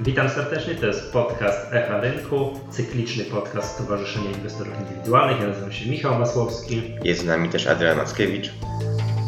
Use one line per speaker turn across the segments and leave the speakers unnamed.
Witam serdecznie, to jest podcast Echa Rynku, cykliczny podcast Stowarzyszenia Inwestorów Indywidualnych. Ja nazywam się Michał Masłowski.
Jest z nami też Adrian Mackiewicz.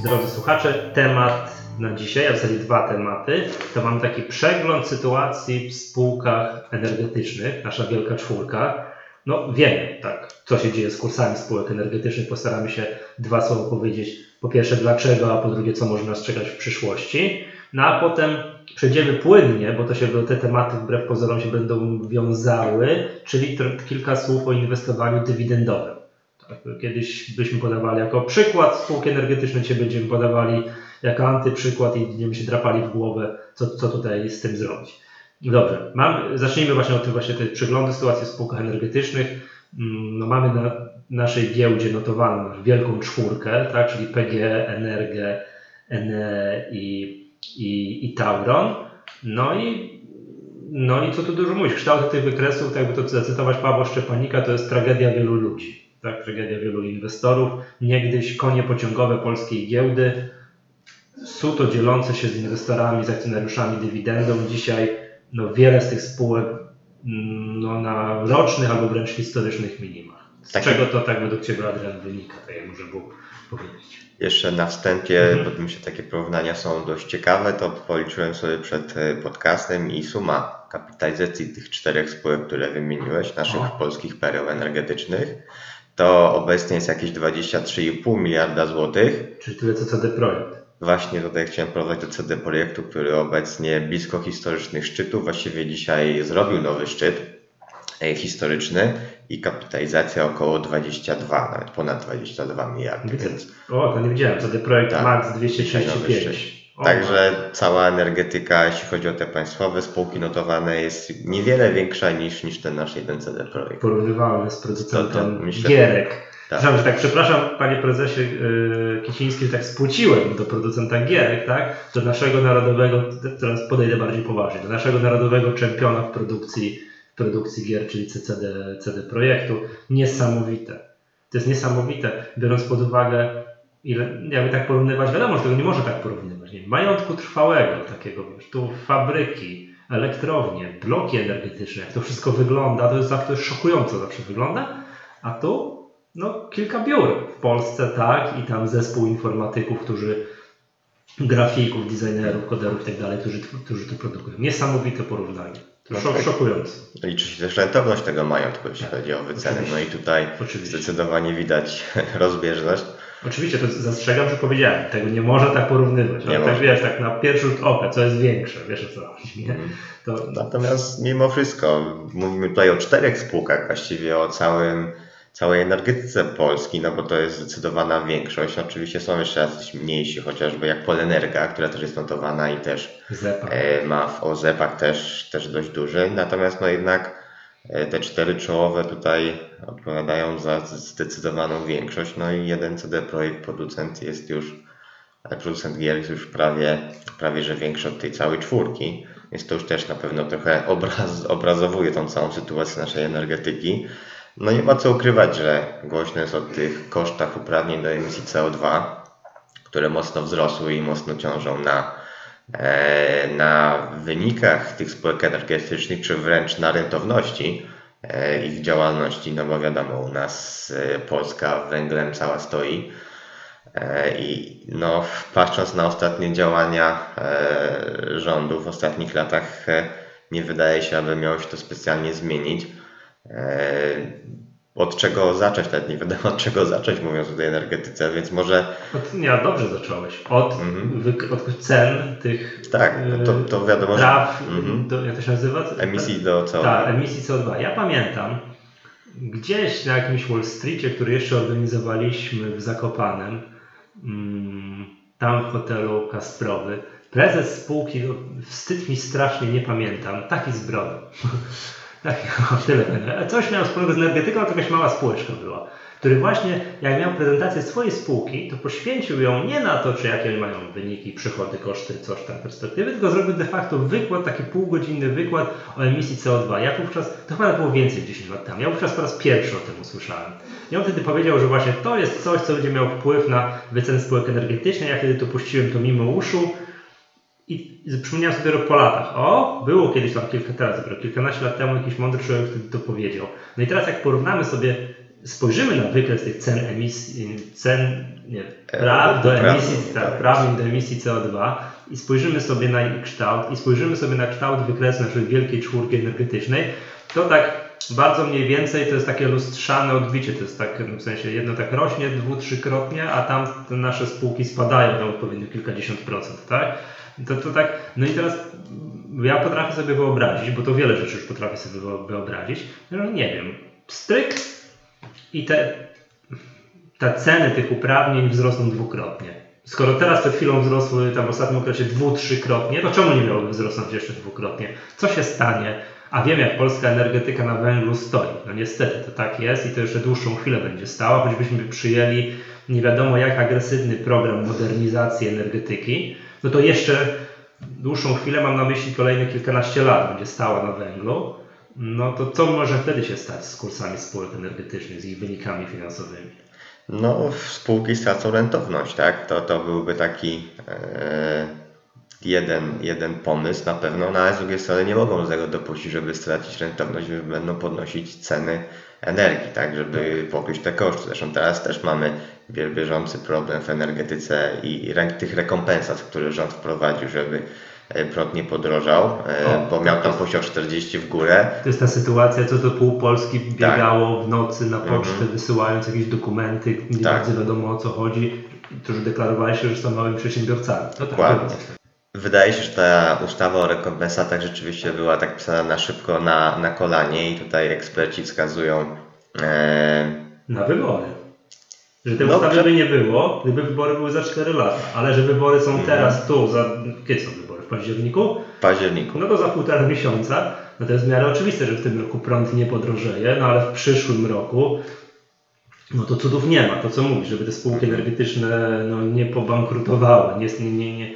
Drodzy słuchacze, temat na dzisiaj, a w zasadzie dwa tematy, to mam taki przegląd sytuacji w spółkach energetycznych, nasza wielka czwórka. No wiemy, tak, co się dzieje z kursami spółek energetycznych. Postaramy się dwa słowa powiedzieć. Po pierwsze dlaczego, a po drugie co może nas czekać w przyszłości. No a potem przejdziemy płynnie, bo to się te tematy wbrew pozorom się będą wiązały, czyli kilka słów o inwestowaniu dywidendowym. Tak, kiedyś byśmy podawali jako przykład spółki energetyczne, dzisiaj będziemy podawali jako antyprzykład i będziemy się drapali w głowę, co, co tutaj z tym zrobić. Dobrze, mam, zacznijmy właśnie od tym właśnie tej przeglądu sytuacji w spółkach energetycznych. Mm, no, mamy na naszej giełdzie notowaną wielką czwórkę, tak, czyli PGE, Energę, NE i i, i Tauron. No i, no i co tu dużo mówić, kształt tych wykresów, tak jakby to zacytować Pawła Szczepanika, to jest tragedia wielu ludzi. Tak, tragedia wielu inwestorów. Niegdyś konie pociągowe polskiej giełdy, suto dzielące się z inwestorami, z akcjonariuszami dywidendą. Dzisiaj no, wiele z tych spółek mm, no, na rocznych albo wręcz historycznych minimach. Z tak. czego to tak według Ciebie, Adrian, wynika? Tak jak może było powiedzieć.
Jeszcze na wstępie, mhm. bo myślę, takie porównania są dość ciekawe, to policzyłem sobie przed e, podcastem i suma kapitalizacji tych czterech spółek, które wymieniłeś, naszych o. polskich pereł energetycznych, to obecnie jest jakieś 23,5 miliarda złotych.
Czyli tyle co CD Projekt.
Właśnie tutaj chciałem prowadzić do CD Projektu, który obecnie blisko historycznych szczytów, właściwie dzisiaj zrobił nowy szczyt E, historyczny i kapitalizacja około 22, nawet ponad 22 miliardy.
Więc... O, to nie widziałem, ten projekt tak, Max 235.
Także cała energetyka, jeśli chodzi o te państwowe spółki notowane, jest niewiele większa niż, niż ten nasz 1CD projekt.
Porównywalny z producentem myślę, Gierek. Tak. Przepraszam, tak, przepraszam panie prezesie yy, Kiciński, że tak spłuciłem do producenta Gierek, tak? Do naszego narodowego, teraz podejdę bardziej poważnie, do naszego narodowego czempiona w produkcji produkcji gier, czyli CCD, CD Projektu. Niesamowite. To jest niesamowite, biorąc pod uwagę, ile, jakby tak porównywać, wiadomo, że tego nie może tak porównywać. Nie? Majątku trwałego takiego, wiesz, tu fabryki, elektrownie, bloki energetyczne, jak to wszystko wygląda, to jest, to jest szokująco zawsze wygląda, a tu no, kilka biur w Polsce, tak, i tam zespół informatyków, którzy grafików, designerów, koderów i tak dalej, którzy to produkują. Niesamowite porównanie. No, Szok, tak. szokujące.
Liczy się też rentowność tego majątku, jeśli chodzi o wycenę. No i tutaj Oczywiście. zdecydowanie widać rozbieżność.
Oczywiście, to zastrzegam, że powiedziałem, tego nie można tak porównywać. Nie tak wiesz, tak na pierwszy rzut oka, co jest większe, wiesz o co chodzi, nie? Mhm.
To... Natomiast mimo wszystko, mówimy tutaj o czterech spółkach, właściwie o całym całej energetyce Polski, no bo to jest zdecydowana większość. Oczywiście są jeszcze jacyś mniejsi, chociażby jak Polenerga, która też jest notowana i też e, ma w OZEPach też, też dość duży. Natomiast no jednak e, te cztery czołowe tutaj odpowiadają za zdecydowaną większość. No i jeden CD Projekt producent jest już, producent gier jest już prawie, prawie że większy od tej całej czwórki. Więc to już też na pewno trochę obraz, obrazowuje tą całą sytuację naszej energetyki. No nie ma co ukrywać, że głośno jest o tych kosztach uprawnień do emisji CO2, które mocno wzrosły i mocno ciążą na, e, na wynikach tych spółek energetycznych, czy wręcz na rentowności e, ich działalności, no bo wiadomo, u nas e, Polska węglem cała stoi. I no, patrząc na ostatnie działania rządu w ostatnich latach, nie wydaje się, aby miało się to specjalnie zmienić. E, od czego zacząć, nawet nie wiadomo od czego zacząć, mówiąc o tej energetyce, więc może...
Od, nie, dobrze zacząłeś. Od, mhm. wy, od cen tych
Tak, no to, to wiadomo,
praw, że... Mhm. Do, jak to się nazywa?
Emisji do CO2.
Tak, emisji CO2. Ja pamiętam, gdzieś na jakimś Wall Streetie, który jeszcze organizowaliśmy w Zakopanem, mm, tam w hotelu Kasprowy, prezes spółki, no, wstyd mi strasznie, nie pamiętam, taki z Tak, tyle będę. Coś miał wspólnego z energetyką, to jakaś mała spółeczka była. Który właśnie, jak miał prezentację swojej spółki, to poświęcił ją nie na to, czy jakie mają wyniki, przychody, koszty, coś tam perspektywy, tylko zrobił de facto wykład, taki półgodzinny wykład o emisji CO2. Ja wówczas, to chyba było więcej 10 lat temu, ja wówczas po raz pierwszy o tym usłyszałem. I on wtedy powiedział, że właśnie to jest coś, co będzie miało wpływ na wycenę spółek energetycznych. Ja wtedy to puściłem to mimo uszu I przypomniałem sobie dopiero po latach, o, było kiedyś tam kilka, teraz dopiero kilkanaście lat temu jakiś mądry człowiek wtedy to powiedział. No i teraz jak porównamy sobie, spojrzymy na wykres tych cen emisji, cen, nie, praw do emisji, tak, praw do emisji CO2 i spojrzymy sobie na ich kształt i spojrzymy sobie na kształt wykresu naszej wielkiej czwórki energetycznej, to tak bardzo mniej więcej to jest takie lustrzane odbicie, to jest tak w sensie jedno tak rośnie dwu, trzykrotnie, a tam nasze spółki spadają na odpowiednio kilkadziesiąt procent, tak? To, to tak, no i teraz ja potrafię sobie wyobrazić, bo to wiele rzeczy już potrafię sobie wyobrazić, że nie wiem, stryk i te, te ceny tych uprawnień wzrosną dwukrotnie. Skoro teraz przed chwilą wzrosły tam w ostatnim okresie dwu, trzykrotnie, to czemu nie miałoby wzrosnąć jeszcze dwukrotnie? Co się stanie? A wiem, jak polska energetyka na węglu stoi. No niestety to tak jest i to jeszcze dłuższą chwilę będzie stała, choćbyśmy przyjęli nie wiadomo jak agresywny program modernizacji energetyki, no to jeszcze dłuższą chwilę, mam na myśli kolejne kilkanaście lat, będzie stała na węglu. No to co może wtedy się stać z kursami spółek energetycznych, z ich wynikami finansowymi?
No, spółki stracą rentowność, tak? To, to byłby taki. Yy jeden, jeden pomysł na pewno, no ale z drugiej strony nie mogą z tego dopuścić, żeby stracić rentowność, będą podnosić ceny energii, tak, żeby pokryć te koszty. Zresztą teraz też mamy bieżący problem w energetyce i tych rekompensat, które rząd wprowadził, żeby e, prąd nie podrożał, e, o, bo miał tam poziom 40 w górę.
To jest ta sytuacja, co to pół Polski biegało tak. w nocy na pocztę, mhm. wysyłając jakieś dokumenty, nie tak. bardzo wiadomo o co chodzi, którzy deklarowali się, że są małymi przedsiębiorcami.
No tak, Dokładnie. Wydaje się, że ta ustawa o rekompensatach rzeczywiście była tak pisana na szybko, na, na kolanie i tutaj eksperci wskazują
e... na wybory. Że tej no, ustawy by nie było, gdyby wybory były za 4 lata, ale że wybory są mhm. teraz tu, za, kiedy są wybory? W październiku?
W październiku.
No to za półtora miesiąca. No to jest w miarę oczywiste, że w tym roku prąd nie podrożeje, no ale w przyszłym roku no to cudów nie ma. To co mówisz, żeby te spółki energetyczne no, nie pobankrutowały, nie, nie, nie,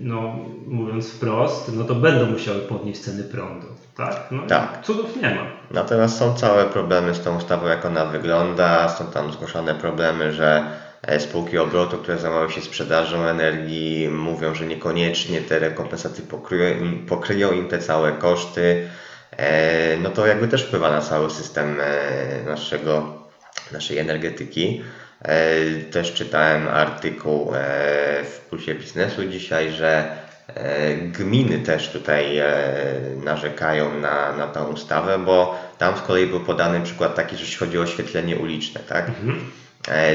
no mówiąc wprost, no to będą musiały podnieść ceny prądu. Tak? No tak. Cudów nie ma.
Natomiast są całe problemy z tą ustawą, jak ona wygląda. Są tam zgłoszone problemy, że e, spółki obrotu, które zajmują się sprzedażą energii, mówią, że niekoniecznie te rekompensaty pokryją, pokryją im te całe koszty. E, no to jakby też wpływa na cały system e, naszego, naszej energetyki. E, też czytałem artykuł e, w Pulsie Biznesu dzisiaj, że e, gminy też tutaj narzekają na, na tę ustawę, bo tam z kolei był podany przykład taki, że jeśli chodzi o oświetlenie uliczne, tak? Mhm.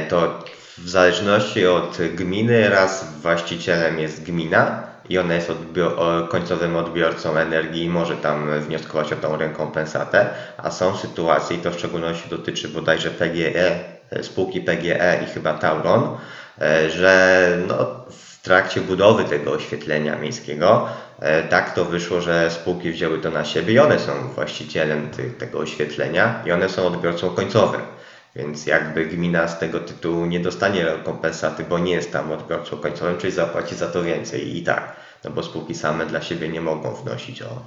To w zależności od gminy raz właścicielem jest gmina i ona jest końcowym odbiorcą energii i może tam wnioskować o tą rekompensatę, a są sytuacje, i to w szczególności dotyczy bodajże PGE, spółki PGE i chyba Tauron, e, że no, w trakcie budowy tego oświetlenia miejskiego e, tak to wyszło, że spółki wzięły to na siebie i one są właścicielem tego oświetlenia i one są odbiorcą końcowym. Więc jakby gmina z tego tytułu nie dostanie rekompensaty, bo nie jest tam odbiorcą końcowym, czyli zapłaci za to więcej i tak, no bo spółki same dla siebie nie mogą wnosić o,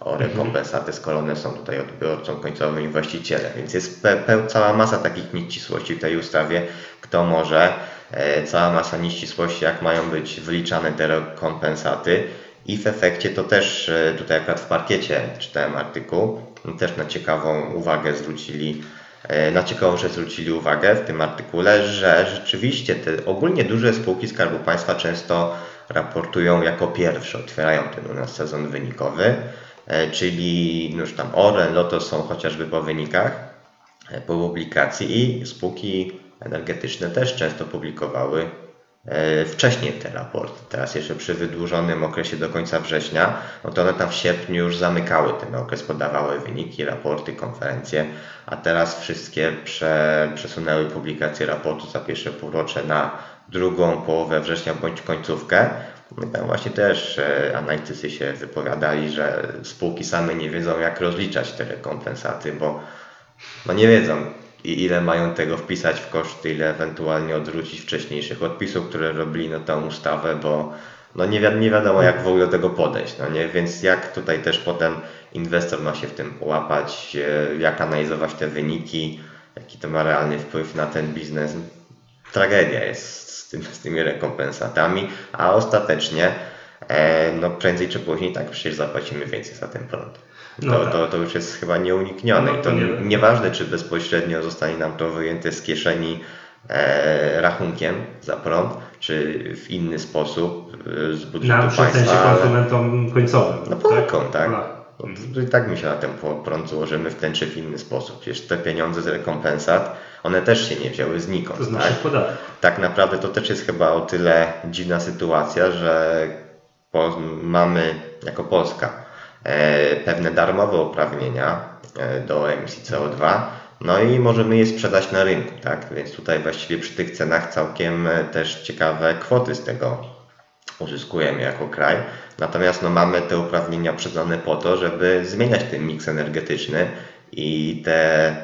o rekompensaty, skoro one są tutaj odbiorcą końcowym i właścicielem. Więc jest cała masa takich nieścisłości w tej ustawie, kto może, e, cała masa nieścisłości, jak mają być wyliczane te rekompensaty. I w efekcie to też e, tutaj akurat w parkiecie czytałem artykuł, też na ciekawą uwagę zwrócili, e, na ciekawą rzecz zwrócili uwagę w tym artykule, że rzeczywiście te ogólnie duże spółki Skarbu Państwa często raportują jako pierwsze, otwierają ten u nas sezon wynikowy. E, czyli już tam Orlen, Lotos są chociażby po wynikach, e, po publikacji i spółki energetyczne też często publikowały e, wcześniej te raporty. Teraz jeszcze przy wydłużonym okresie do końca września, no to one tam w sierpniu już zamykały ten okres, podawały wyniki, raporty, konferencje, a teraz wszystkie prze, przesunęły publikację raportu za pierwsze półrocze na drugą połowę września bądź końcówkę. Właśnie też e, analitycy się wypowiadali, że spółki same nie wiedzą, jak rozliczać te rekompensaty, bo no nie wiedzą, ile mają tego wpisać w koszty, ile ewentualnie odwrócić wcześniejszych odpisów, które robili na tę ustawę, bo no nie, wi nie wiadomo, jak w ogóle do tego podejść. No nie? Więc jak tutaj też potem inwestor ma się w tym łapać, e, jak analizować te wyniki, jaki to ma realny wpływ na ten biznes. Tragedia jest z, tym, z tymi rekompensatami, a ostatecznie e, no prędzej czy później tak przecież zapłacimy więcej za ten prąd.
No
To,
tak.
to, to już jest chyba nieuniknione.
No
I
to
to
nie-
nieważne, czy bezpośrednio zostanie nam to wyjęte z kieszeni e, rachunkiem za prąd, czy w inny sposób e, z budżetu
sensie
państwa. ale-
konsumentom końcowym.
No Polakom, tak.
Polakom.
No, I tak my się na ten prąd złożymy w ten czy w inny sposób. Przecież te pieniądze z rekompensat, one też się nie wzięły znikąd.
To z
tak?
podatków.
tak naprawdę to też jest chyba o tyle dziwna sytuacja, że mamy jako Polska e, pewne darmowe uprawnienia e, do emisji CO2, no i możemy je sprzedać na rynku, tak? Więc tutaj właściwie przy tych cenach całkiem e, też ciekawe kwoty z tego uzyskujemy jako kraj. Natomiast no, mamy te uprawnienia przyznane po to, żeby zmieniać ten miks energetyczny i te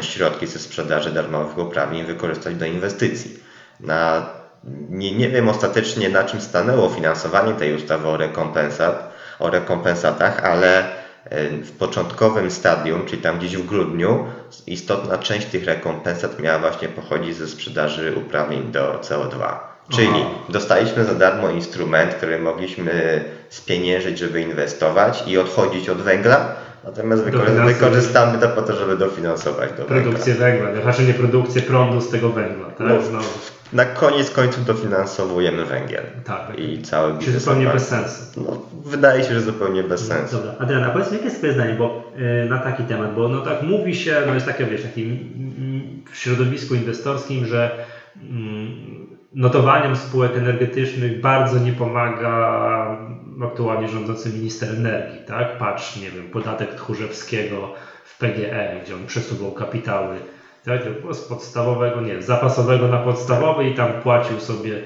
środki ze sprzedaży darmowych uprawnień wykorzystać do inwestycji. Na, nie, nie wiem ostatecznie na czym stanęło finansowanie tej ustawy o, rekompensat, o rekompensatach, ale e, w początkowym stadium, czyli tam gdzieś w grudniu, istotna część tych rekompensat miała właśnie pochodzić ze sprzedaży uprawnień do CO2. Czyli
Aha.
dostaliśmy za darmo instrument, który mogliśmy spieniężyć, żeby inwestować i odchodzić od węgla, natomiast wykorzy-
Dofinansować.
wykorzystamy to po to, żeby dofinansować do węgla.
Produkcję węgla, raczej nie produkcję prądu z tego węgla, tak?
No,
Znowu.
Na koniec końców dofinansowujemy węgiel.
Tak.
I cały
Czy
biznes.
zupełnie
oparty-
bez sensu.
No, wydaje się, że zupełnie bez sensu.
Dobra, Adrian, a powiedz mi, jakie jest Twoje zdanie bo, y, na taki temat, bo no tak mówi się, no jest takie, wiesz, taki, mm, w środowisku inwestorskim, że mm, notowaniom spółek energetycznych bardzo nie pomaga aktualnie rządzący minister energii, tak? Patrz, nie wiem, podatek Tchórzewskiego w PGE, gdzie on przesuwał kapitały tak? z podstawowego, nie, zapasowego na podstawowy i tam płacił sobie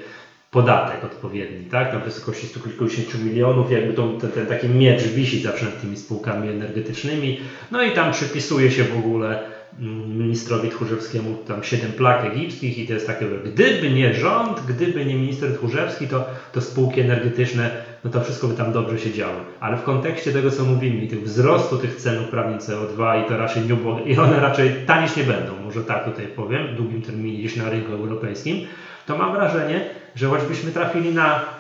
podatek odpowiedni, tak? Na wysokości stu kilkudziesięciu milionów, jakby to, ten, ten taki miecz wisi zawsze nad tymi spółkami energetycznymi. No i tam przypisuje się w ogóle ministrowi Tchórzewskiemu tam siedem plak egipskich i to jest takie, gdyby nie rząd, gdyby nie minister Tchórzewski, to, to spółki energetyczne, no to wszystko by tam dobrze się działo. Ale w kontekście tego, co mówimy, i tych wzrostu tych cen uprawnień CO2 i to raczej nie ubog- i one raczej tanieć nie będą, może tak tutaj powiem, w długim terminie gdzieś na rynku europejskim, to mam wrażenie, że choćbyśmy trafili na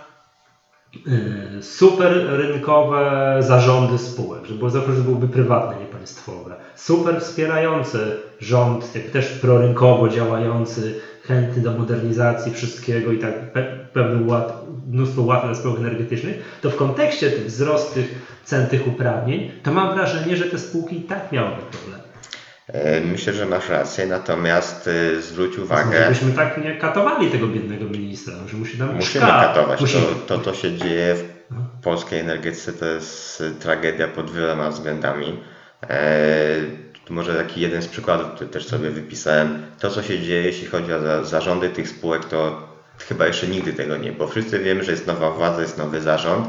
super rynkowe zarządy spółek, że było zawsze, że byłyby prywatne, nie państwowe, super wspierający rząd, też prorynkowo działający, chętny do modernizacji wszystkiego i tak pe pełny ład, mnóstwo ład na spółek energetycznych, to w kontekście tych cen tych uprawnień, to mam wrażenie, że te spółki i tak miałyby problem.
E, Myślę, że masz rację, natomiast e, zwróć uwagę,
Żebyśmy tak nie katowali tego biednego ministra, że musi nam
musimy
szka-
katować.
Musimy.
To, to, co się dzieje w polskiej energetyce, to jest e, tragedia pod wieloma względami. Tu może taki jeden z przykładów, który też sobie wypisałem. To, co się dzieje, jeśli chodzi o za, zarządy tych spółek, to chyba jeszcze nigdy tego nie było. Wszyscy wiemy, że jest nowa władza, jest nowy zarząd,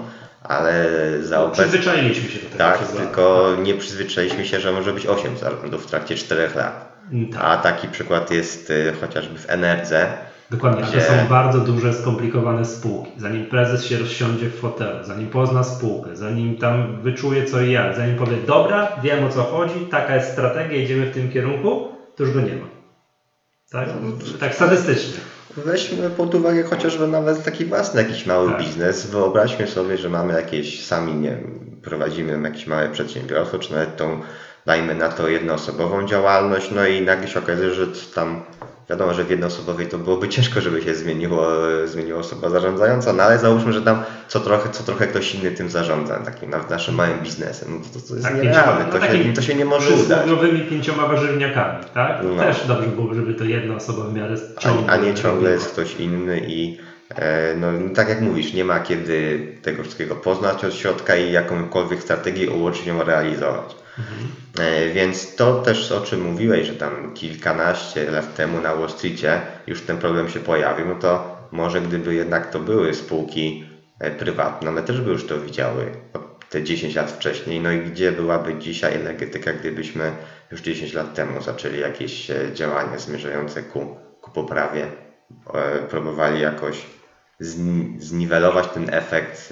ale za obecnie.
Przyzwyczailiśmy się do tego.
Tak, tylko nie przyzwyczailiśmy się, że może być 8 zarządów w trakcie 4 lat.
Mm, Tak,
A taki przykład jest y, chociażby w Enerdze.
dokładnie. A to
gdzie-
są bardzo duże, skomplikowane spółki. Zanim prezes się rozsiądzie w fotelu, zanim pozna spółkę, zanim tam wyczuje co i jak, zanim powie, dobra, wiem o co chodzi, taka jest strategia, idziemy w tym kierunku, to już go nie ma. Tak, tak statystycznie.
Weźmy pod uwagę chociażby nawet taki własny jakiś mały
Tak.
biznes. Wyobraźmy sobie, że mamy jakieś sami, nie wiem, prowadzimy jakieś małe przedsiębiorstwo, czy nawet tą, dajmy na to jednoosobową działalność, no i nagle się okazuje, że tam wiadomo, że w jednoosobowej to byłoby ciężko, żeby się zmieniło, zmieniła osoba zarządzająca, no ale załóżmy, że tam co trochę, co trochę ktoś inny tym zarządza, takim naszym małym biznesem. No to, to jest
Tak,
nierealne,
pięcioma-
to,
no
się, to się nie może udać.
Przysłowiowymi pięcioma warzywniakami, tak?
No.
Też dobrze byłoby, żeby to jedna osoba w miarę ciągle
A, a nie ciągle jest ktoś inny i e, no, tak jak mówisz, nie ma kiedy tego wszystkiego poznać od środka i jakąkolwiek strategię ułożyć ją realizować. E, Więc to też o czym mówiłeś, że tam kilkanaście lat temu na Wall Streetie już ten problem się pojawił, no to może gdyby jednak to były spółki e, prywatne, one też by już to widziały te 10 lat wcześniej. No i gdzie byłaby dzisiaj energetyka, gdybyśmy już 10 lat temu zaczęli jakieś e, działania zmierzające ku, ku poprawie, próbowali jakoś zni- zniwelować ten efekt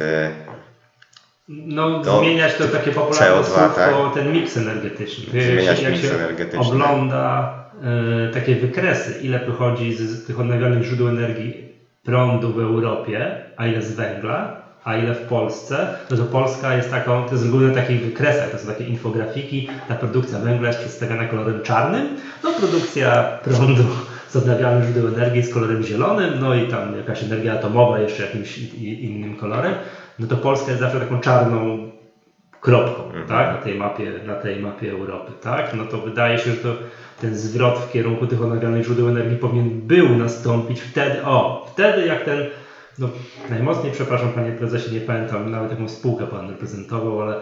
No,
To
zmieniać to takie popularne
CO2,
słówko,
tak.
ten miks energetyczny.
Zmieniać
jak
miks
się
energetyczny.
ogląda e, takie wykresy, ile pochodzi z, z tych odnawialnych źródeł energii prądu w Europie, a ile z węgla, a ile w Polsce, no to Polska jest taką, to jest z reguły na takich wykresach, to są takie infografiki, ta produkcja węgla jest przedstawiana kolorem czarnym, no produkcja prądu z odnawialnych źródeł energii jest kolorem zielonym, no i tam jakaś energia atomowa jeszcze jakimś innym kolorem, no to Polska jest zawsze taką czarną kropką,
Mhm.
tak, na tej mapie, na tej mapie Europy, tak, no to wydaje się, że to ten zwrot w kierunku tych odnawialnych źródeł energii powinien był nastąpić wtedy, o, wtedy jak ten, no najmocniej, przepraszam panie prezesie, nie pamiętam nawet jaką spółkę pan reprezentował, ale,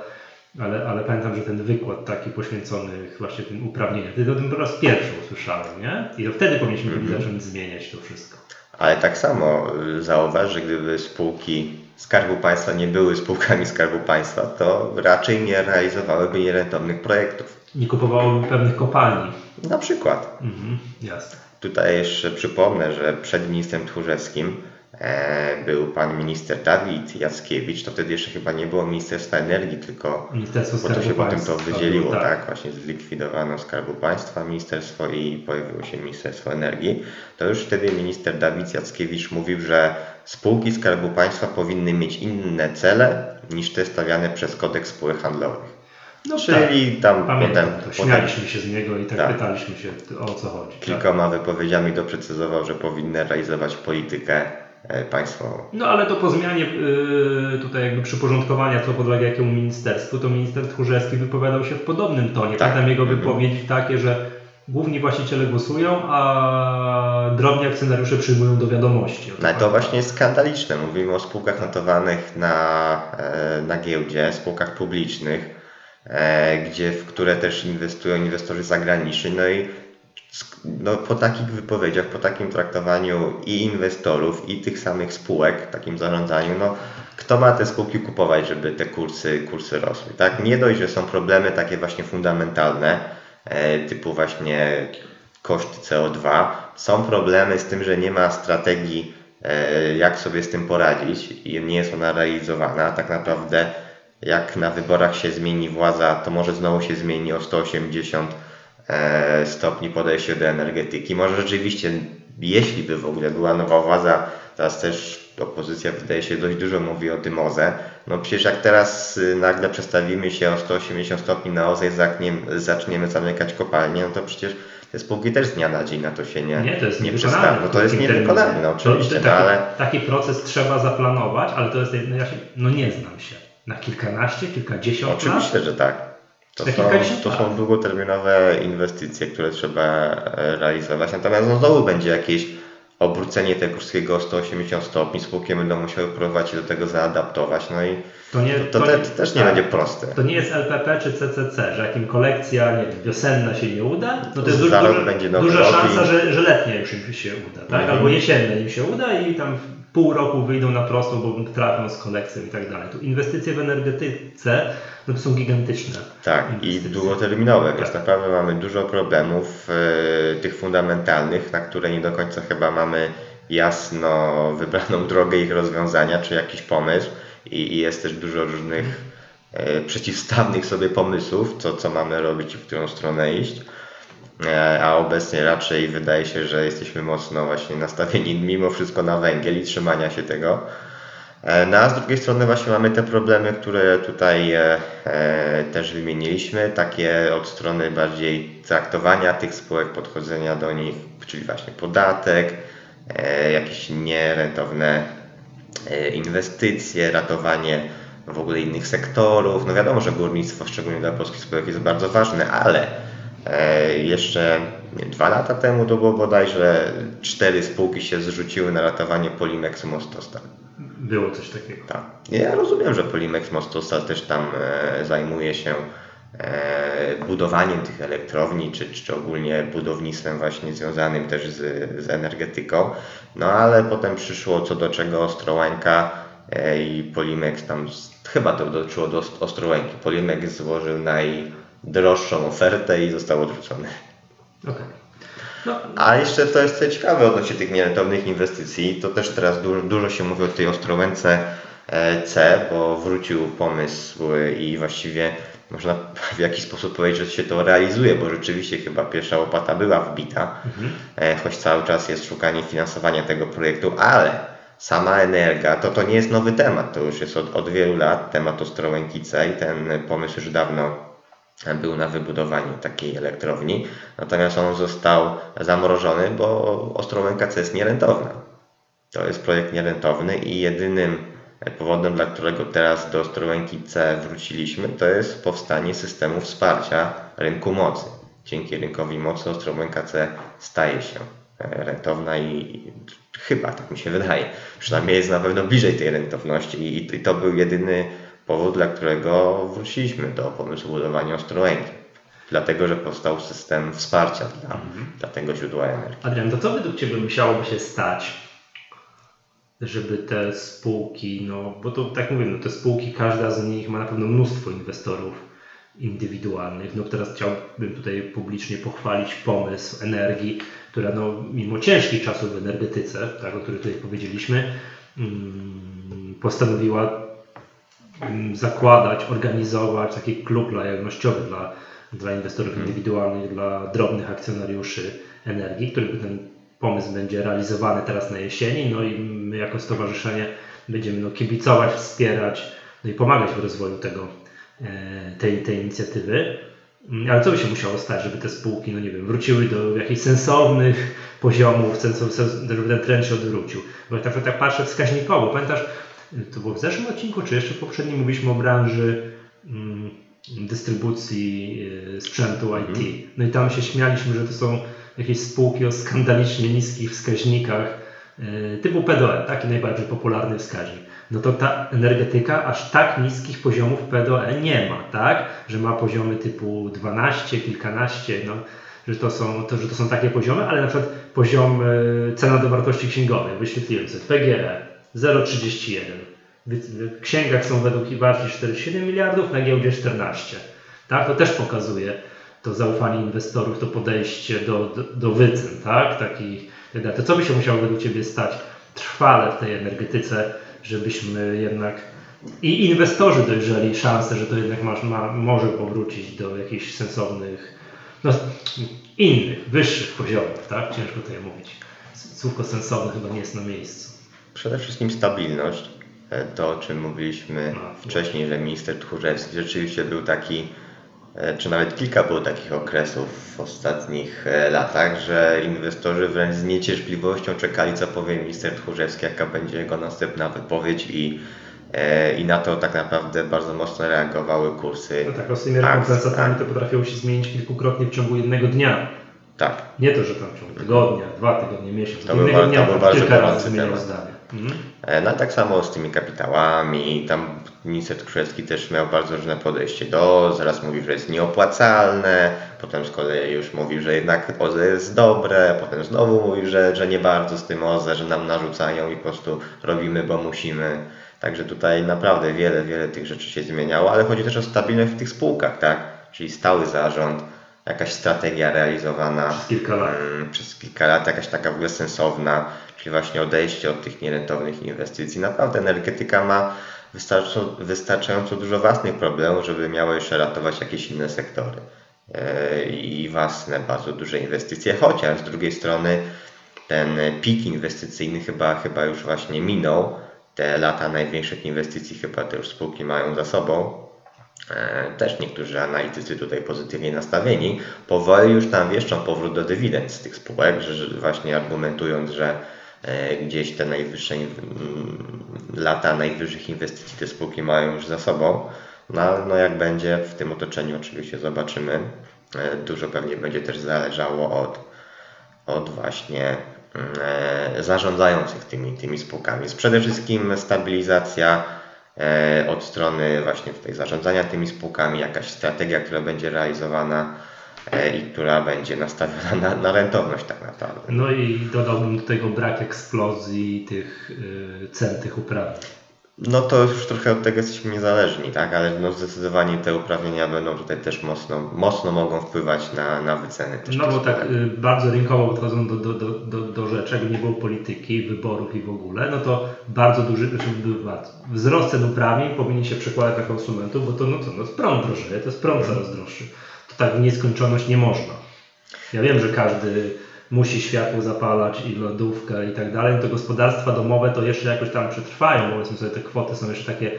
ale, ale pamiętam, że ten wykład taki poświęcony właśnie tym uprawnieniom, wtedy o tym po raz pierwszy usłyszałem, nie, i to wtedy powinniśmy byli zacząć zmieniać to wszystko.
Ale tak samo y, zauważ, że gdyby spółki Skarbu Państwa nie były spółkami Skarbu Państwa, to raczej nie realizowałyby nierentownych projektów.
Nie kupowałoby pewnych kopalni.
Na przykład.
Mhm, jasne.
Tutaj jeszcze przypomnę, że przed ministrem Tchórzewskim był pan minister Dawid Jackiewicz. To wtedy jeszcze chyba nie było Ministerstwa Energii, tylko
Ministerstwo
bo to się potem to wydzieliło,
tak.
tak. Właśnie zlikwidowano Skarbu Państwa ministerstwo i pojawiło się Ministerstwo Energii. To już wtedy minister Dawid Jackiewicz mówił, że spółki Skarbu Państwa powinny mieć inne cele niż te stawiane przez kodeks spółek handlowych.
No tak.
Czyli tam
Pamiętam
potem,
to,
potem
śmialiśmy się z niego i tak,
Tak.
pytaliśmy się o co chodzi. Tak?
kilkoma wypowiedziami doprecyzował, że powinny realizować politykę e, państwową.
No ale to po zmianie yy, tutaj jakby przyporządkowania, co podlega jakiemu ministerstwu, to minister Tchórzewski wypowiadał się w podobnym tonie.
Tak.
Pamiętam jego
Mhm.
wypowiedzi takie, że główni właściciele głosują, a drobni akcjonariusze przyjmują do wiadomości.
No to właśnie jest skandaliczne. Mówimy o spółkach notowanych na, e, na giełdzie, spółkach publicznych, e, gdzie, w które też inwestują inwestorzy zagraniczni. No i no, po takich wypowiedziach, po takim traktowaniu i inwestorów, i tych samych spółek, takim zarządzaniu, no kto ma te spółki kupować, żeby te kursy, kursy rosły, tak? Nie dość, że są problemy takie właśnie fundamentalne, e, typu właśnie koszty CO2, są problemy z tym, że nie ma strategii, e, jak sobie z tym poradzić i nie jest ona realizowana. Tak naprawdę, jak na wyborach się zmieni władza, to może znowu się zmieni o 180 e, stopni podejście do energetyki. Może rzeczywiście, jeśli by w ogóle była nowa władza, teraz też opozycja wydaje się dość dużo mówi o tym OZE. No przecież jak teraz y, nagle przestawimy się o 180 stopni na OZE i zaczniemy, zaczniemy zamykać kopalnie, no to przecież te spółki też z dnia na dzień na to się nie,
Nie, to jest
nie. No to jest niewykonalne, no oczywiście,
To,
no
taki,
ale
taki proces trzeba zaplanować, ale to jest, no ja się, no nie znam się. Na kilkanaście, kilkadziesiąt lat?
oczywiście, że tak. To są, to są długoterminowe inwestycje, które trzeba realizować. Natomiast no znowu będzie jakieś obrócenie tego wszystkiego o 180 stopni. Spółki będą musiały próbować się do tego zaadaptować. No i
To, nie,
to, to, te, też nie
tak.
będzie proste.
To nie jest LPP czy CCC, że jak im kolekcja nie wiem, wiosenna się nie uda, no to jest duża, duża, szansa, że, że letnia już im się uda, tak?
Mhm.
albo jesienna im się uda i tam pół roku wyjdą na prostą, bo trafią z kolekcją i tak dalej. Tu inwestycje w energetyce no to są gigantyczne.
Tak, i
inwestycje.
długoterminowe, więc
Tak.
naprawdę mamy dużo problemów e, tych fundamentalnych, na które nie do końca chyba mamy jasno wybraną drogę ich rozwiązania, czy jakiś pomysł i, i jest też dużo różnych e, przeciwstawnych sobie pomysłów, co, co mamy robić i w którą stronę iść. E, A obecnie raczej wydaje się, że jesteśmy mocno właśnie nastawieni mimo wszystko na węgiel i trzymania się tego. E, No a z drugiej strony właśnie mamy te problemy, które tutaj e, też wymieniliśmy, takie od strony bardziej traktowania tych spółek, podchodzenia do nich, czyli właśnie podatek, jakieś nierentowne inwestycje, ratowanie w ogóle innych sektorów. No wiadomo, że górnictwo, szczególnie dla polskich spółek, jest bardzo ważne, ale jeszcze nie, dwa lata temu to było bodajże cztery spółki się zrzuciły na ratowanie Polimexu Mostostal.
Było coś takiego.
Tak. Ja rozumiem, że Polimex Mostostal też tam e, zajmuje się e, budowaniem tych elektrowni, czy, czy ogólnie budownictwem właśnie związanym też z, z energetyką. No ale potem przyszło co do czego Ostrołęka e, i Polimex tam, chyba to dotyczyło do Ost- Ostrołęki. Polimex złożył najdroższą ofertę i został odrzucony.
Okej. No,
A jeszcze to jest co ciekawe odnośnie tych nierentownych inwestycji, to też teraz dużo, dużo się mówi o tej Ostrołęce e, C, bo wrócił pomysł i właściwie można w jakiś sposób powiedzieć, że się to realizuje, bo rzeczywiście chyba pierwsza łopata była wbita,
mhm.
e, choć cały czas jest szukanie finansowania tego projektu, ale sama energia, to to nie jest nowy temat, to już jest od, od wielu lat temat Ostrołękice i ten pomysł już dawno był na wybudowaniu takiej elektrowni, natomiast on został zamrożony, bo Ostrołęka C jest nierentowna. To jest projekt nierentowny i jedynym powodem, dla którego teraz do Ostrołęki C wróciliśmy, to jest powstanie systemu wsparcia rynku mocy. Dzięki rynkowi mocy Ostrołęka C staje się e, rentowna i chyba, tak mi się wydaje, przynajmniej jest na pewno bliżej tej rentowności i to był jedyny powód, dla którego wróciliśmy do pomysłu budowania Ostrołęki. Dlatego, że powstał system wsparcia dla, mhm. dla tego źródła energii.
Adrian, to co według Ciebie musiałoby się stać, żeby te spółki, no bo to tak mówię, no te spółki, każda z nich ma na pewno mnóstwo inwestorów indywidualnych. No teraz chciałbym tutaj publicznie pochwalić pomysł energii, która no, mimo ciężkich czasów w energetyce, tak, o których tutaj powiedzieliśmy, mm, postanowiła zakładać, organizować taki klub lojalnościowy dla, dla inwestorów hmm. indywidualnych, dla drobnych akcjonariuszy energii, który ten pomysł będzie realizowany teraz na jesieni, no i my jako stowarzyszenie będziemy no, kibicować, wspierać, no i pomagać w rozwoju tego, e, tej, tej inicjatywy. Mm, ale co by się musiało stać, żeby te spółki, no nie wiem, wróciły do jakichś sensownych poziomów, żeby ten trend się odwrócił? Bo tak, tak patrzę wskaźnikowo, pamiętasz, to było w zeszłym odcinku, czy jeszcze w poprzednim mówiliśmy o branży mm, dystrybucji e, sprzętu IT. Mhm. No i tam się śmialiśmy, że to są jakieś spółki o skandalicznie niskich wskaźnikach e, typu PDOE, taki najbardziej popularny wskaźnik. No to ta energetyka aż tak niskich poziomów PDOE nie ma, tak? Że ma poziomy typu 12, kilkanaście, no, że, to są, to, że to są takie poziomy, ale na przykład poziom e, cena do wartości księgowej, wyświetliłem sobie, PGE 0,31. W księgach są według wartości 47 miliardów, na giełdzie 14. Tak? To też pokazuje, to zaufanie inwestorów, to podejście do, do, do wycen, tak? Taki, to co by się musiało według Ciebie stać trwale w tej energetyce, żebyśmy jednak i inwestorzy dojrzeli szansę, że to jednak ma, ma, może powrócić do jakichś sensownych, no, innych, wyższych poziomów, tak? Ciężko tutaj mówić. Słówko sensowne chyba nie jest na miejscu.
Przede wszystkim stabilność. E, to, o czym mówiliśmy no, wcześniej, że minister Tchórzewski rzeczywiście był taki E, czy nawet kilka było takich okresów w ostatnich e, latach, że inwestorzy wręcz z niecierpliwością czekali, co powie minister Tchórzewski, jaka będzie jego następna wypowiedź i, i na to tak naprawdę bardzo mocno reagowały kursy.
No tak, z tymi rekompensatami to potrafiło się zmienić kilkukrotnie w ciągu jednego dnia.
Tak.
Nie to, że tam w ciągu tygodnia, dwa tygodnie, miesiąc.
To był, dnia to był bardzo kilka razy zmieniał zdanie. Mhm. E, no tak samo z tymi kapitałami, tam minister Tchórzewski też miał bardzo różne podejście do, zaraz mówił, że jest nieopłacalne, potem z kolei już mówił, że jednak OZE jest dobre, potem znowu mówił, że, że nie bardzo z tym OZE, że nam narzucają i po prostu robimy, bo musimy. Także tutaj naprawdę wiele, wiele tych rzeczy się zmieniało, ale chodzi też o stabilność w tych spółkach, tak? Czyli stały zarząd, jakaś strategia realizowana
przez kilka lat,
mm, przez kilka lat jakaś taka w ogóle sensowna, czyli właśnie odejście od tych nierentownych inwestycji. Naprawdę energetyka ma wystarczająco, dużo własnych problemów, żeby miała jeszcze ratować jakieś inne sektory e, i własne bardzo duże inwestycje, chociaż z drugiej strony ten pik inwestycyjny chyba, chyba już właśnie minął. Te lata największych inwestycji chyba te już spółki mają za sobą. E, też niektórzy analitycy tutaj pozytywnie nastawieni, powoli już tam wieszczą powrót do dywidend z tych spółek, że właśnie argumentując, że gdzieś te najwyższe lata najwyższych inwestycji te spółki mają już za sobą. No, no jak będzie w tym otoczeniu oczywiście zobaczymy. E, dużo pewnie będzie też zależało od, od właśnie zarządzających tymi, tymi spółkami. Przede wszystkim stabilizacja E, od strony właśnie tutaj zarządzania tymi spółkami, jakaś strategia, która będzie realizowana e, i która będzie nastawiona na, na rentowność tak naprawdę.
No i dodałbym do tego brak eksplozji tych yy, cen tych uprawnień.
No to już trochę od tego jesteśmy niezależni, tak? Ale no zdecydowanie te uprawnienia będą tutaj też mocno, mocno mogą wpływać na, na wyceny. Też
no bo tak y, bardzo rynkowo podchodzą do, do, do, do, do rzeczy, jakby nie było polityki, wyborów i w ogóle, no to bardzo duży znaczy wzrost cen uprawnień powinien się przekładać na konsumentów, bo to no co, no prąd drożeje, to jest prąd coraz droższy. Tak w nieskończoność nie można. Ja wiem, że każdy musi światło zapalać i lodówkę i tak dalej, to gospodarstwa domowe to jeszcze jakoś tam przetrwają, powiedzmy sobie te kwoty są jeszcze takie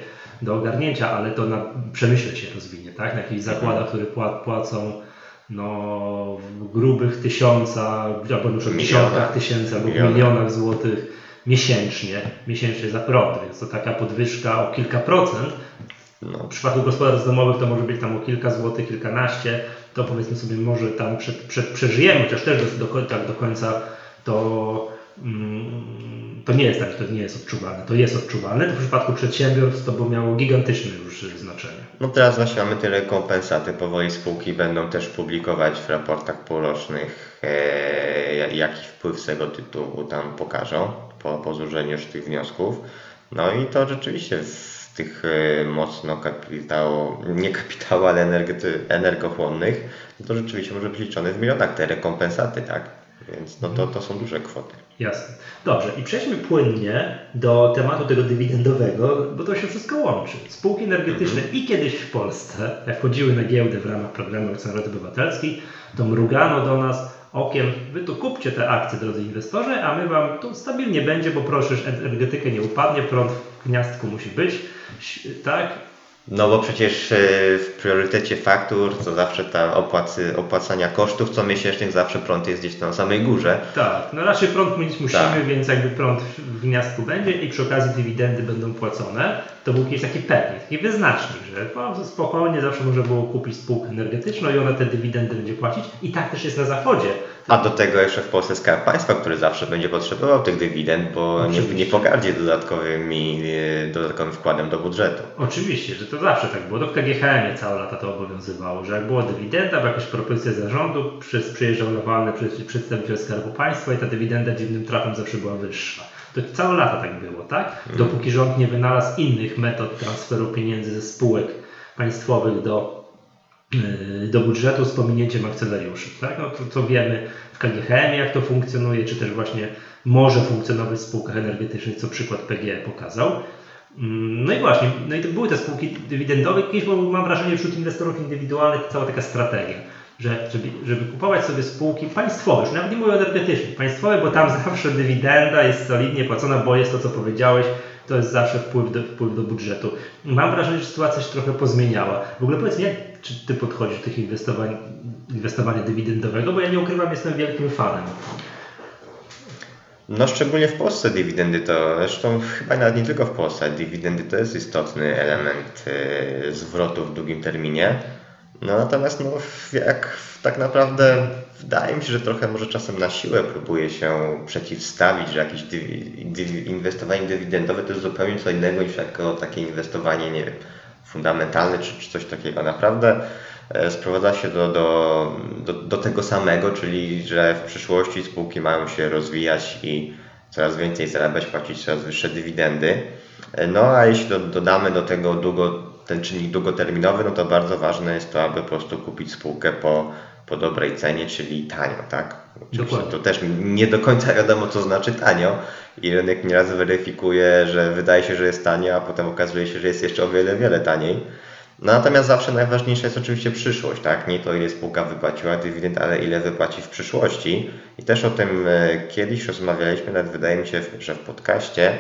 do ogarnięcia, ale to na przemyśle się rozwinie, tak? Na jakichś zakładach, które płacą no, w grubych tysiącach, albo już w dziesiątkach tysięcy, albo w milionach złotych miesięcznie, miesięcznie za prąd, więc to taka podwyżka o kilka procent. No. W przypadku gospodarstw domowych to może być tam o kilka złotych, kilkanaście, to powiedzmy sobie może tam przed, przed, przeżyjemy, chociaż też do, tak do końca to mm, to nie jest tak, to nie jest odczuwalne. To jest odczuwalne, to w przypadku przedsiębiorstw to by miało gigantyczne już znaczenie.
No teraz właśnie mamy te rekompensaty. Powoli spółki będą też publikować w raportach półrocznych, e, jaki wpływ z tego tytułu tam pokażą po, po złożeniu już tych wniosków. No i to rzeczywiście w tych e, mocno kapitał, nie kapitału, ale energety, energochłonnych, no to rzeczywiście może być liczone w milionach te rekompensaty, tak? Więc no to, to są duże kwoty.
Jasne. Dobrze, i przejdźmy płynnie do tematu tego dywidendowego, bo to się wszystko łączy. Spółki energetyczne mm -hmm. i kiedyś w Polsce, jak wchodziły na giełdę w ramach programu Akcjonariat Obywatelski, to mrugano do nas okiem, wy tu kupcie te akcje, drodzy inwestorzy, a my wam tu stabilnie będzie, bo proszę, energetykę nie upadnie, prąd w gniazdku musi być, tak?
No bo przecież e, w priorytecie faktur to zawsze ta opłacy, opłacania kosztów co miesięcznych zawsze prąd jest gdzieś tam na samej górze.
Tak, no raczej prąd mieć musimy, tak. więc jakby prąd w gniazdku będzie i przy okazji dywidendy będą płacone, to był jakiś taki pewnik, taki wyznacznik, że no, spokojnie zawsze można było kupić spółkę energetyczną i ona te dywidendy będzie płacić i tak też jest na zachodzie.
A do tego jeszcze w Polsce Skarb Państwa, który zawsze będzie potrzebował tych dywidend, bo nie, nie pogardzi dodatkowymi, e, dodatkowym wkładem do budżetu.
Oczywiście, że to zawsze tak było. To w KGHM całe lata to obowiązywało, że jak była dywidenda, jakaś propozycja zarządu, przez, przyjeżdżał lokalny przedstawiciel Skarbu Państwa i ta dywidenda dziwnym trafem zawsze była wyższa. To całe lata tak było, tak? Mhm. Dopóki rząd nie wynalazł innych metod transferu pieniędzy ze spółek państwowych do do budżetu z pominięciem akcjonariuszy. Tak? No to, wiemy w KGHM jak to funkcjonuje, czy też właśnie może funkcjonować w spółkach energetycznych, co przykład PGE pokazał. Mm, no i właśnie, no i to były te spółki dywidendowe. Kiedyś mam wrażenie wśród inwestorów indywidualnych cała taka strategia, że żeby, żeby kupować sobie spółki państwowe, już nawet nie mówię o energetycznych, państwowe, bo tam zawsze dywidenda jest solidnie płacona, bo jest to, co powiedziałeś, to jest zawsze wpływ do, wpływ do budżetu. Mam wrażenie, że sytuacja się trochę pozmieniała. W ogóle powiedz mi, jak czy Ty podchodzisz do tych inwestowań, inwestowania dywidendowego, bo ja nie ukrywam, jestem wielkim fanem.
No szczególnie w Polsce dywidendy to, zresztą chyba nawet nie tylko w Polsce, dywidendy to jest istotny element y, zwrotu w długim terminie. No natomiast no, jak tak naprawdę wydaje mi się, że trochę może czasem na siłę próbuje się przeciwstawić, że jakieś inwestowanie dywidendowe to jest zupełnie co innego niż jako takie inwestowanie, nie wiem, fundamentalne czy, czy coś takiego. Naprawdę e, sprowadza się do, do, do, do tego samego, czyli że w przyszłości spółki mają się rozwijać i coraz więcej zarabiać, płacić coraz wyższe dywidendy. E, no a jeśli do, dodamy do tego długo, ten czynnik długoterminowy, no to bardzo ważne jest to, aby po prostu kupić spółkę po, po dobrej cenie, czyli tanio, tak? Dokładnie. To też nie do końca wiadomo, co znaczy tanio i rynek nieraz weryfikuje, że wydaje się, że jest tanio, a potem okazuje się, że jest jeszcze o wiele, wiele taniej. No, natomiast zawsze najważniejsza jest oczywiście przyszłość, tak? Nie to, ile spółka wypłaciła dywidend, ale ile wypłaci w przyszłości. I też o tym e, kiedyś rozmawialiśmy, nawet wydaje mi się, że w podcaście,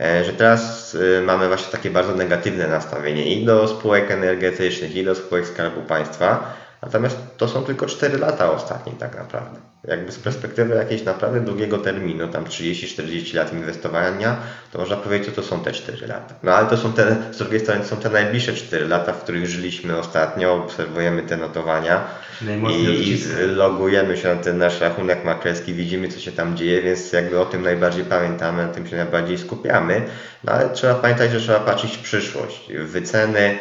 e, że teraz e, mamy właśnie takie bardzo negatywne nastawienie i do spółek energetycznych, i do spółek Skarbu Państwa, Natomiast to są tylko 4 lata ostatnie tak naprawdę. Jakby z perspektywy jakiejś naprawdę długiego terminu, tam 30-40 lat inwestowania, to można powiedzieć, że to są te 4 lata. No ale to są te, z drugiej strony to są te najbliższe 4 lata, w których żyliśmy ostatnio, obserwujemy te notowania i, i logujemy się na ten nasz rachunek maklerski, widzimy co się tam dzieje, więc jakby o tym najbardziej pamiętamy, na tym się najbardziej skupiamy. No ale trzeba pamiętać, że trzeba patrzeć w przyszłość. Wyceny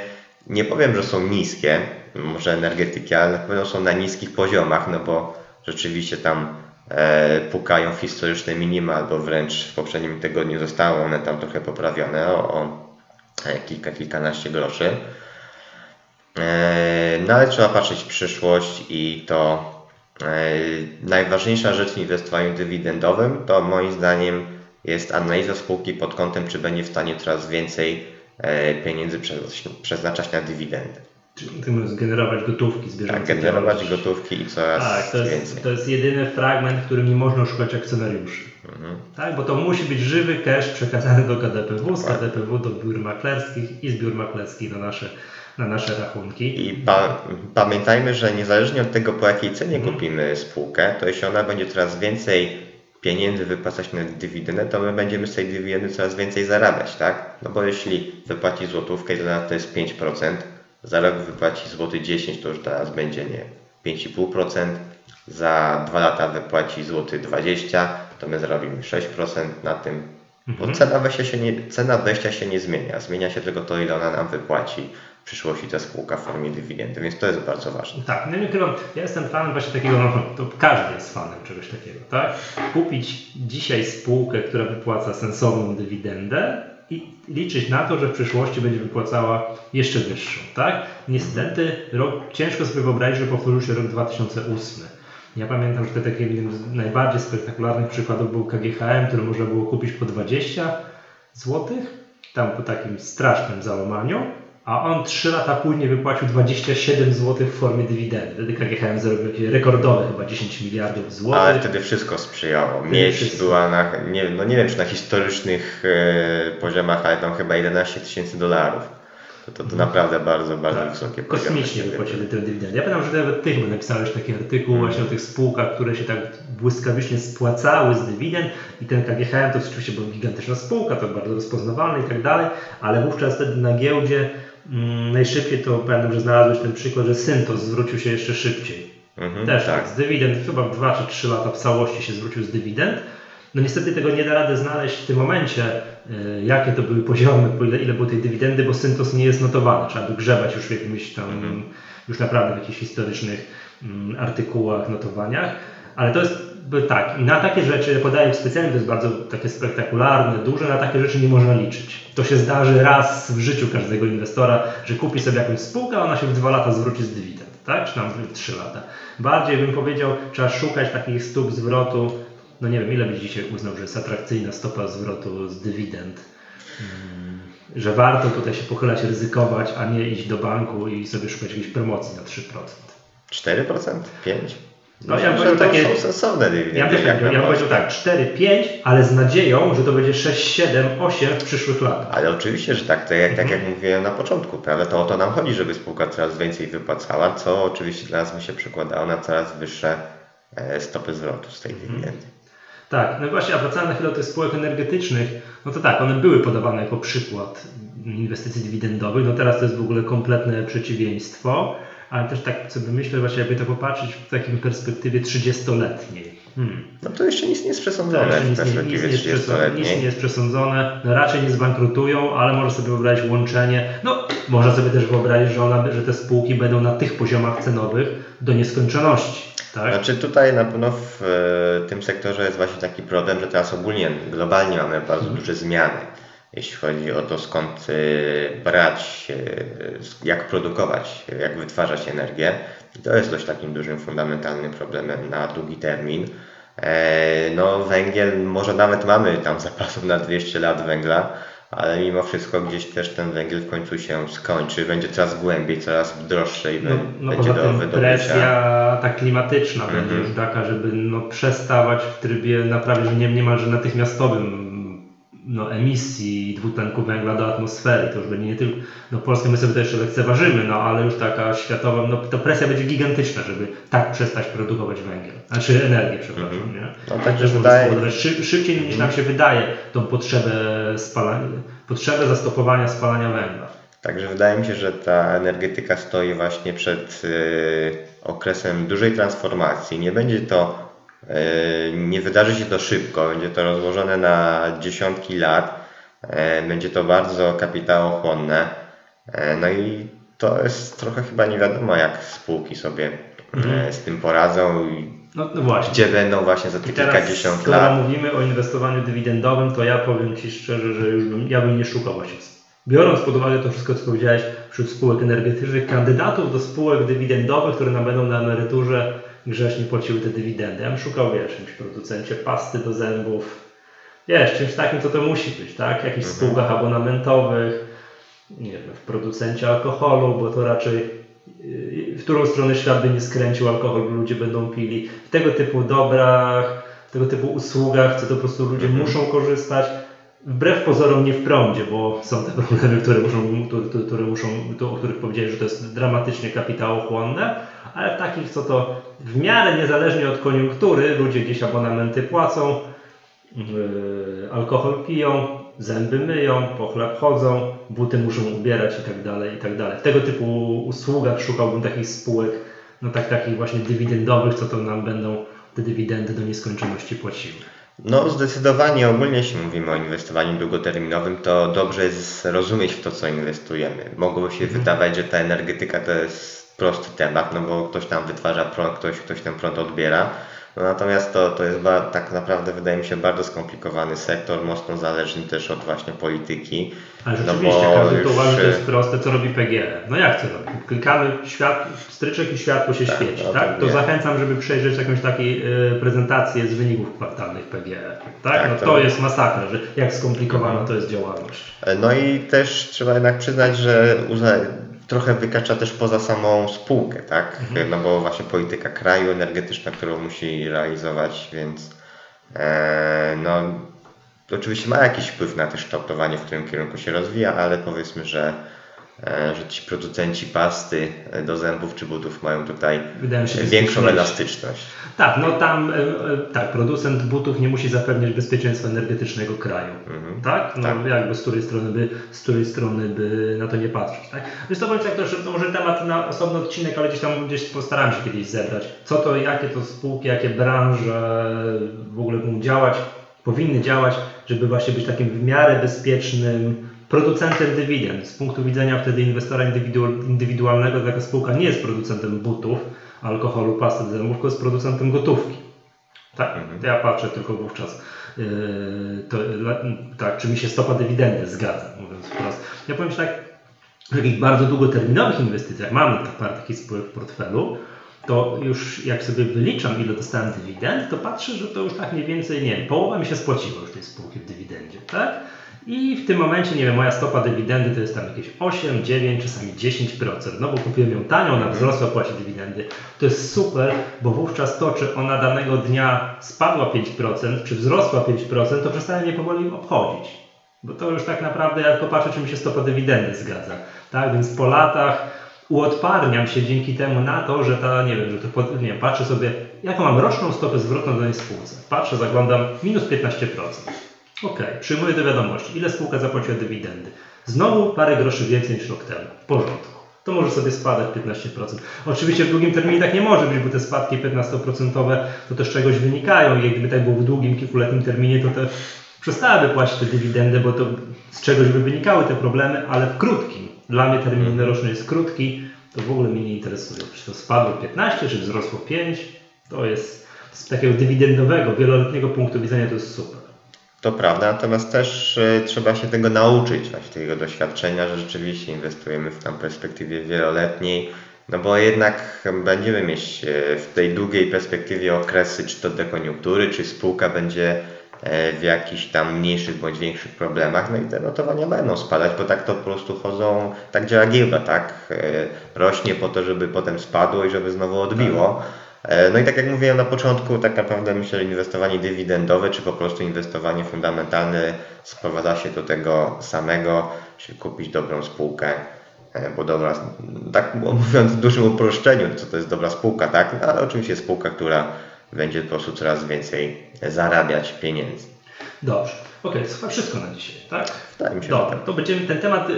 nie powiem, że są niskie, może energetyki, ale na pewno są na niskich poziomach, no bo rzeczywiście tam e, pukają w historyczne minima, albo wręcz w poprzednim tygodniu zostały one tam trochę poprawione o, o kilka, kilkanaście groszy. E, no ale trzeba patrzeć w przyszłość i to e, najważniejsza rzecz w inwestowaniu dywidendowym to moim zdaniem jest analiza spółki pod kątem, czy będzie w stanie coraz więcej E, pieniędzy przeznaczać na dywidendy.
Czyli ty możesz generować gotówki z bieżącej
Tak, generować gotówki i coraz
Tak, to
więcej.
jest, to jest jedyny fragment, w którym nie można szukać akcjonariuszy.
Mhm.
Tak, bo to musi być żywy cash przekazany do KDPW, z. KDPW do biur maklerskich i z biur maklerskich na nasze, na nasze rachunki.
I pa pamiętajmy, że niezależnie od tego, po jakiej cenie
Mhm.
kupimy spółkę, to jeśli ona będzie coraz więcej pieniędzy wypłacać na dywidendę, to my będziemy z tej dywidendy coraz więcej zarabiać, tak? No bo jeśli wypłaci złotówkę, to to jest 5%, za rok wypłaci złoty 10, to już teraz będzie nie 5,5%, za dwa lata wypłaci złoty 20, to my zarobimy 6% na tym. Bo cena wejścia, się nie, cena wejścia się nie zmienia, zmienia się tylko to, ile ona nam wypłaci w przyszłości ta spółka w formie dywidendy, więc to jest bardzo ważne.
Tak, no nie ukrywam, ja jestem fanem właśnie takiego, no to każdy jest fanem czegoś takiego, tak? Kupić dzisiaj spółkę, która wypłaca sensowną dywidendę i liczyć na to, że w przyszłości będzie wypłacała jeszcze wyższą, tak? Niestety rok, ciężko sobie wyobrazić, że powtórzył się rok 2008. Ja pamiętam, że to takim jednym z najbardziej spektakularnych przykładów był KGHM, który można było kupić po 20 zł, tam po takim strasznym załamaniu, a on 3 lata później wypłacił 27 zł w formie dywidendy. Wtedy KGHM zarobił rekordowe chyba 10 miliardów złotych.
Ale wtedy wszystko sprzyjało.
Wszystko.
była na, nie, no nie wiem czy na historycznych e, poziomach, ale tam chyba 11 tysięcy dolarów. To, to, to naprawdę bardzo, bardzo
Tak,
wysokie poziomy.
Kosmicznie wypłacili tę dywidendę. Ja pamiętam, że nawet ty chyba napisałeś taki artykuł
Mhm.
właśnie o tych spółkach, które się tak błyskawicznie spłacały z dywidend i ten KGHM to oczywiście była gigantyczna spółka, to bardzo rozpoznawalne i tak dalej, ale wówczas wtedy na giełdzie mm, najszybciej to pamiętam, że znalazłeś ten przykład, że Syntos zwrócił się jeszcze szybciej.
Mhm,
Też
tak.
z dywidend, chyba w 2 czy 3 lata w całości się zwrócił z dywidend. No niestety tego nie da rady znaleźć w tym momencie, y, jakie to były poziomy, po ile, ile było tej dywidendy, bo Syntos nie jest notowany. Trzeba by grzebać już w jakimś tam,
Mhm.
już naprawdę w jakichś historycznych mm, artykułach, notowaniach. Ale to jest tak, i na takie rzeczy, podaję specjalnie, to jest bardzo takie spektakularne, duże, na takie rzeczy nie można liczyć. To się zdarzy raz w życiu każdego inwestora, że kupi sobie jakąś spółkę, a ona się w dwa lata zwróci z dywidend, tak? Czy tam w trzy lata. Bardziej bym powiedział, trzeba szukać takich stóp zwrotu, no nie wiem, ile byś dzisiaj uznał, że jest atrakcyjna stopa zwrotu z dywidend, Mm, że warto tutaj się pochylać, ryzykować, a nie iść do banku i sobie szukać jakiejś promocji na 3%.
4%? 5%?
No, ja bym powiedział takie-
są sensowne dywidendy.
Ja, też
jak
tak, ja bym powiedział tak, 4, 5, ale z nadzieją, że to będzie 6, 7, 8 w przyszłych latach.
Ale oczywiście, że tak, to jak, tak
Mhm.
jak mówiłem na początku, prawda, to o to nam chodzi, żeby spółka coraz więcej wypłacała, co oczywiście dla nas by się przekładało na coraz wyższe e, stopy zwrotu z tej
Mhm.
dywidendy.
Tak, no właśnie, a wracając na chwilę do tych spółek energetycznych, no to tak, one były podawane jako przykład inwestycji dywidendowych, no teraz to jest w ogóle kompletne przeciwieństwo, ale też tak sobie myślę, właśnie jakby to popatrzeć w takim perspektywie 30-letniej. Hmm.
No to jeszcze nic nie jest przesądzone
Tak,
w
nic, nie, nic,
perspektywie
przesądzone, nic nie
30-letniej.
jest przesądzone, no raczej nie zbankrutują, ale można sobie wyobrazić łączenie. No, można sobie też wyobrazić, że, ona, że te spółki będą na tych poziomach cenowych do nieskończoności. Tak?
Znaczy tutaj na pewno w e, tym sektorze jest właśnie taki problem, że teraz ogólnie globalnie mamy bardzo
Mhm.
duże zmiany, jeśli chodzi o to skąd e, brać, s- jak produkować, jak wytwarzać energię. I to jest dość takim dużym, fundamentalnym problemem na długi termin. E, No węgiel, może nawet mamy tam zapasów na 200 lat węgla, ale mimo wszystko gdzieś też ten węgiel w końcu się skończy, będzie coraz głębiej, coraz droższy i
No, no
będzie do wydobycia.
presja ta klimatyczna będzie
Mhm.
już taka, żeby no, przestawać w trybie naprawdę, że nie, niemalże natychmiastowym no, emisji dwutlenku węgla do atmosfery. To już będzie nie tylko, no Polskę my sobie to jeszcze lekceważymy, no ale już taka światowa, no to presja będzie gigantyczna, żeby tak przestać produkować węgiel, znaczy energię, przepraszam,
Mhm.
nie?
No, także wydaje-
szy, szybciej niż nam się wydaje tą potrzebę spalania, potrzebę zastopowania spalania węgla.
Także wydaje mi się, że ta energetyka stoi właśnie przed y, okresem dużej transformacji. Nie będzie to, nie wydarzy się to szybko, będzie to rozłożone na dziesiątki lat, y, będzie to bardzo kapitałochłonne. Y, no i to jest trochę chyba nie wiadomo, jak spółki sobie y, z tym poradzą i
No, no właśnie.
gdzie będą właśnie za te
I teraz,
kilkadziesiąt lat.
mówimy o inwestowaniu dywidendowym, to ja powiem Ci szczerze, że już bym, ja bym nie szukał właśnie. Biorąc pod uwagę to wszystko, co powiedziałeś wśród spółek energetycznych, kandydatów do spółek dywidendowych, które nam będą na emeryturze grzecznie płaciły te dywidendy. Ja bym szukał, wiesz, jakimś producencie pasty do zębów, wiesz, czymś takim, co to musi być, tak? Jakichś spółkach abonamentowych, nie wiem, w producencie alkoholu, bo to raczej w którą stronę świat by nie skręcił, alkohol ludzie będą pili. W tego typu dobrach, tego typu usługach, co to po prostu ludzie
Mhm.
muszą korzystać. Wbrew pozorom nie w prądzie, bo są te problemy, które muszą, które, muszą, o których powiedziałeś, że to jest dramatycznie kapitałochłonne, ale w takich, co to w miarę niezależnie od koniunktury, ludzie gdzieś abonamenty płacą, yy, alkohol piją, zęby myją, po chleb chodzą, buty muszą ubierać i tak dalej, i tak dalej. W tego typu usługach szukałbym takich spółek, no tak takich właśnie dywidendowych, co to nam będą te dywidendy do nieskończoności płaciły.
No zdecydowanie ogólnie jeśli mówimy o inwestowaniu długoterminowym, to dobrze jest rozumieć w to, co inwestujemy. Mogło się wydawać, że ta energetyka to jest prosty temat, no bo ktoś tam wytwarza prąd, ktoś, ktoś ten prąd odbiera. No natomiast to, to jest tak naprawdę wydaje mi się bardzo skomplikowany sektor, mocno zależny też od właśnie polityki.
Ale
No
rzeczywiście,
bo
każdy to uważa, że to
e,
jest proste, co robi PGE. No jak co robi? Klikamy świat, stryczek i światło się
Tak,
świeci,
no to
tak? To
nie.
zachęcam, żeby przejrzeć jakąś taką y, prezentację z wyników kwartalnych PGE. Tak?
Tak,
no
to-
to jest masakra, że jak skomplikowana to jest działalność.
No i też trzeba jednak przyznać, że trochę wykracza też poza samą spółkę, tak? No bo właśnie polityka kraju energetyczna, którą musi realizować, więc e, no oczywiście ma jakiś wpływ na też kształtowanie, w którym kierunku się rozwija, ale powiedzmy, że, e, że ci producenci pasty e, do zębów czy butów mają tutaj większą elastyczność.
Tak, no tam e, tak, producent butów nie musi zapewniać bezpieczeństwa energetycznego kraju.
Mhm.
Tak? No
Tak.
jakby z której strony by, z której strony by na to nie patrzeć. Tak? Więc to tak, to, to może temat na osobny odcinek, ale gdzieś tam gdzieś postaram się kiedyś zebrać. Co to, jakie to spółki, jakie branże w ogóle mogą działać, powinny działać, żeby właśnie być takim w miarę bezpiecznym producentem dywidend. Z punktu widzenia wtedy inwestora indywidu- indywidualnego taka spółka nie jest producentem butów, alkoholu, pasty zębów, tylko jest producentem gotówki. Tak,
Mhm.
ja patrzę tylko wówczas, yy, to, tak, czy mi się stopa dywidendy zgadza, mówiąc wprost. Ja powiem Ci tak, w takich bardzo długoterminowych inwestycjach, mamy tak parę takich spółek w portfelu, to już jak sobie wyliczam, ile dostałem dywidend, to patrzę, że to już tak mniej więcej, nie wiem, połowa mi się spłaciła już tej spółki w dywidendzie, tak? I w tym momencie, nie wiem, moja stopa dywidendy to jest tam jakieś 8, 9, czasami 10%. No bo kupiłem ją tanią, ona wzrosła, płaci dywidendy. To jest super, bo wówczas to, czy ona danego dnia spadła 5%, czy wzrosła 5%, to przestaje mnie powoli obchodzić. Bo to już tak naprawdę ja tylko patrzę, czy mi się stopa dywidendy zgadza. Tak, więc po latach uodparniam się dzięki temu na to, że ta, nie wiem, że to, nie wiem, patrzę sobie, jaką mam roczną stopę zwrotną do danej spółce. Patrzę, zaglądam, minus 15%. Ok, przyjmuję do wiadomości, ile spółka zapłaciła dywidendy. Znowu parę groszy więcej niż rok temu. W porządku. To może sobie spadać 15%. Oczywiście w długim terminie tak nie może być, bo te spadki 15% to też czegoś wynikają i gdyby tak było w długim, kilkuletnim terminie, to te przestałyby płacić te dywidendy, bo to z czegoś by wynikały te problemy, ale w krótkim. Dla mnie termin roczny jest krótki, to w ogóle mnie nie interesuje. Czy to spadło 15, czy wzrosło 5, to jest z takiego dywidendowego, wieloletniego punktu widzenia to jest super.
To prawda, natomiast też e, trzeba się tego nauczyć, właśnie tego doświadczenia, że rzeczywiście inwestujemy w tam perspektywie wieloletniej, no bo jednak będziemy mieć e, w tej długiej perspektywie okresy, czy to dekoniunktury, czy spółka będzie w jakichś tam mniejszych bądź większych problemach, no i te notowania będą spadać, bo tak to po prostu chodzą, tak działa giełda, tak? E, Rośnie po to, żeby potem spadło i żeby znowu odbiło. E, No i tak jak mówiłem na początku, tak naprawdę myślę, że inwestowanie dywidendowe, czy po prostu inwestowanie fundamentalne sprowadza się do tego samego, czyli kupić dobrą spółkę, e, bo dobra, tak mówiąc w dużym uproszczeniu, co to jest dobra spółka, tak? No, ale oczywiście spółka, która będzie po prostu coraz więcej zarabiać pieniędzy.
Dobrze. Okej, to chyba wszystko na dzisiaj, tak?
Wydaje mi się,
Dobra,
tak.
to będziemy, ten temat y,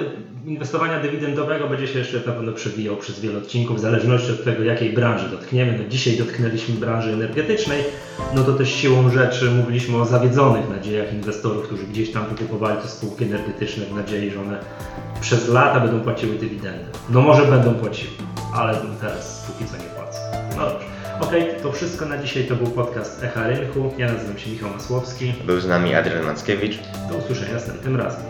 inwestowania dywidendowego będzie się jeszcze na pewno przewijał przez wiele odcinków, w zależności od tego, jakiej branży dotkniemy. No dzisiaj dotknęliśmy branży energetycznej, no to też siłą rzeczy mówiliśmy o zawiedzonych nadziejach inwestorów, którzy gdzieś tam wykupowali te spółki energetyczne w nadziei, że one przez lata będą płaciły dywidendy. No może będą płaciły, ale teraz póki co nie płacą. No dobrze. Okej, to wszystko na dzisiaj. To był podcast Echa Rynku. Ja nazywam się Michał Masłowski.
Był z nami Adrian Mackiewicz.
Do usłyszenia następnym razem.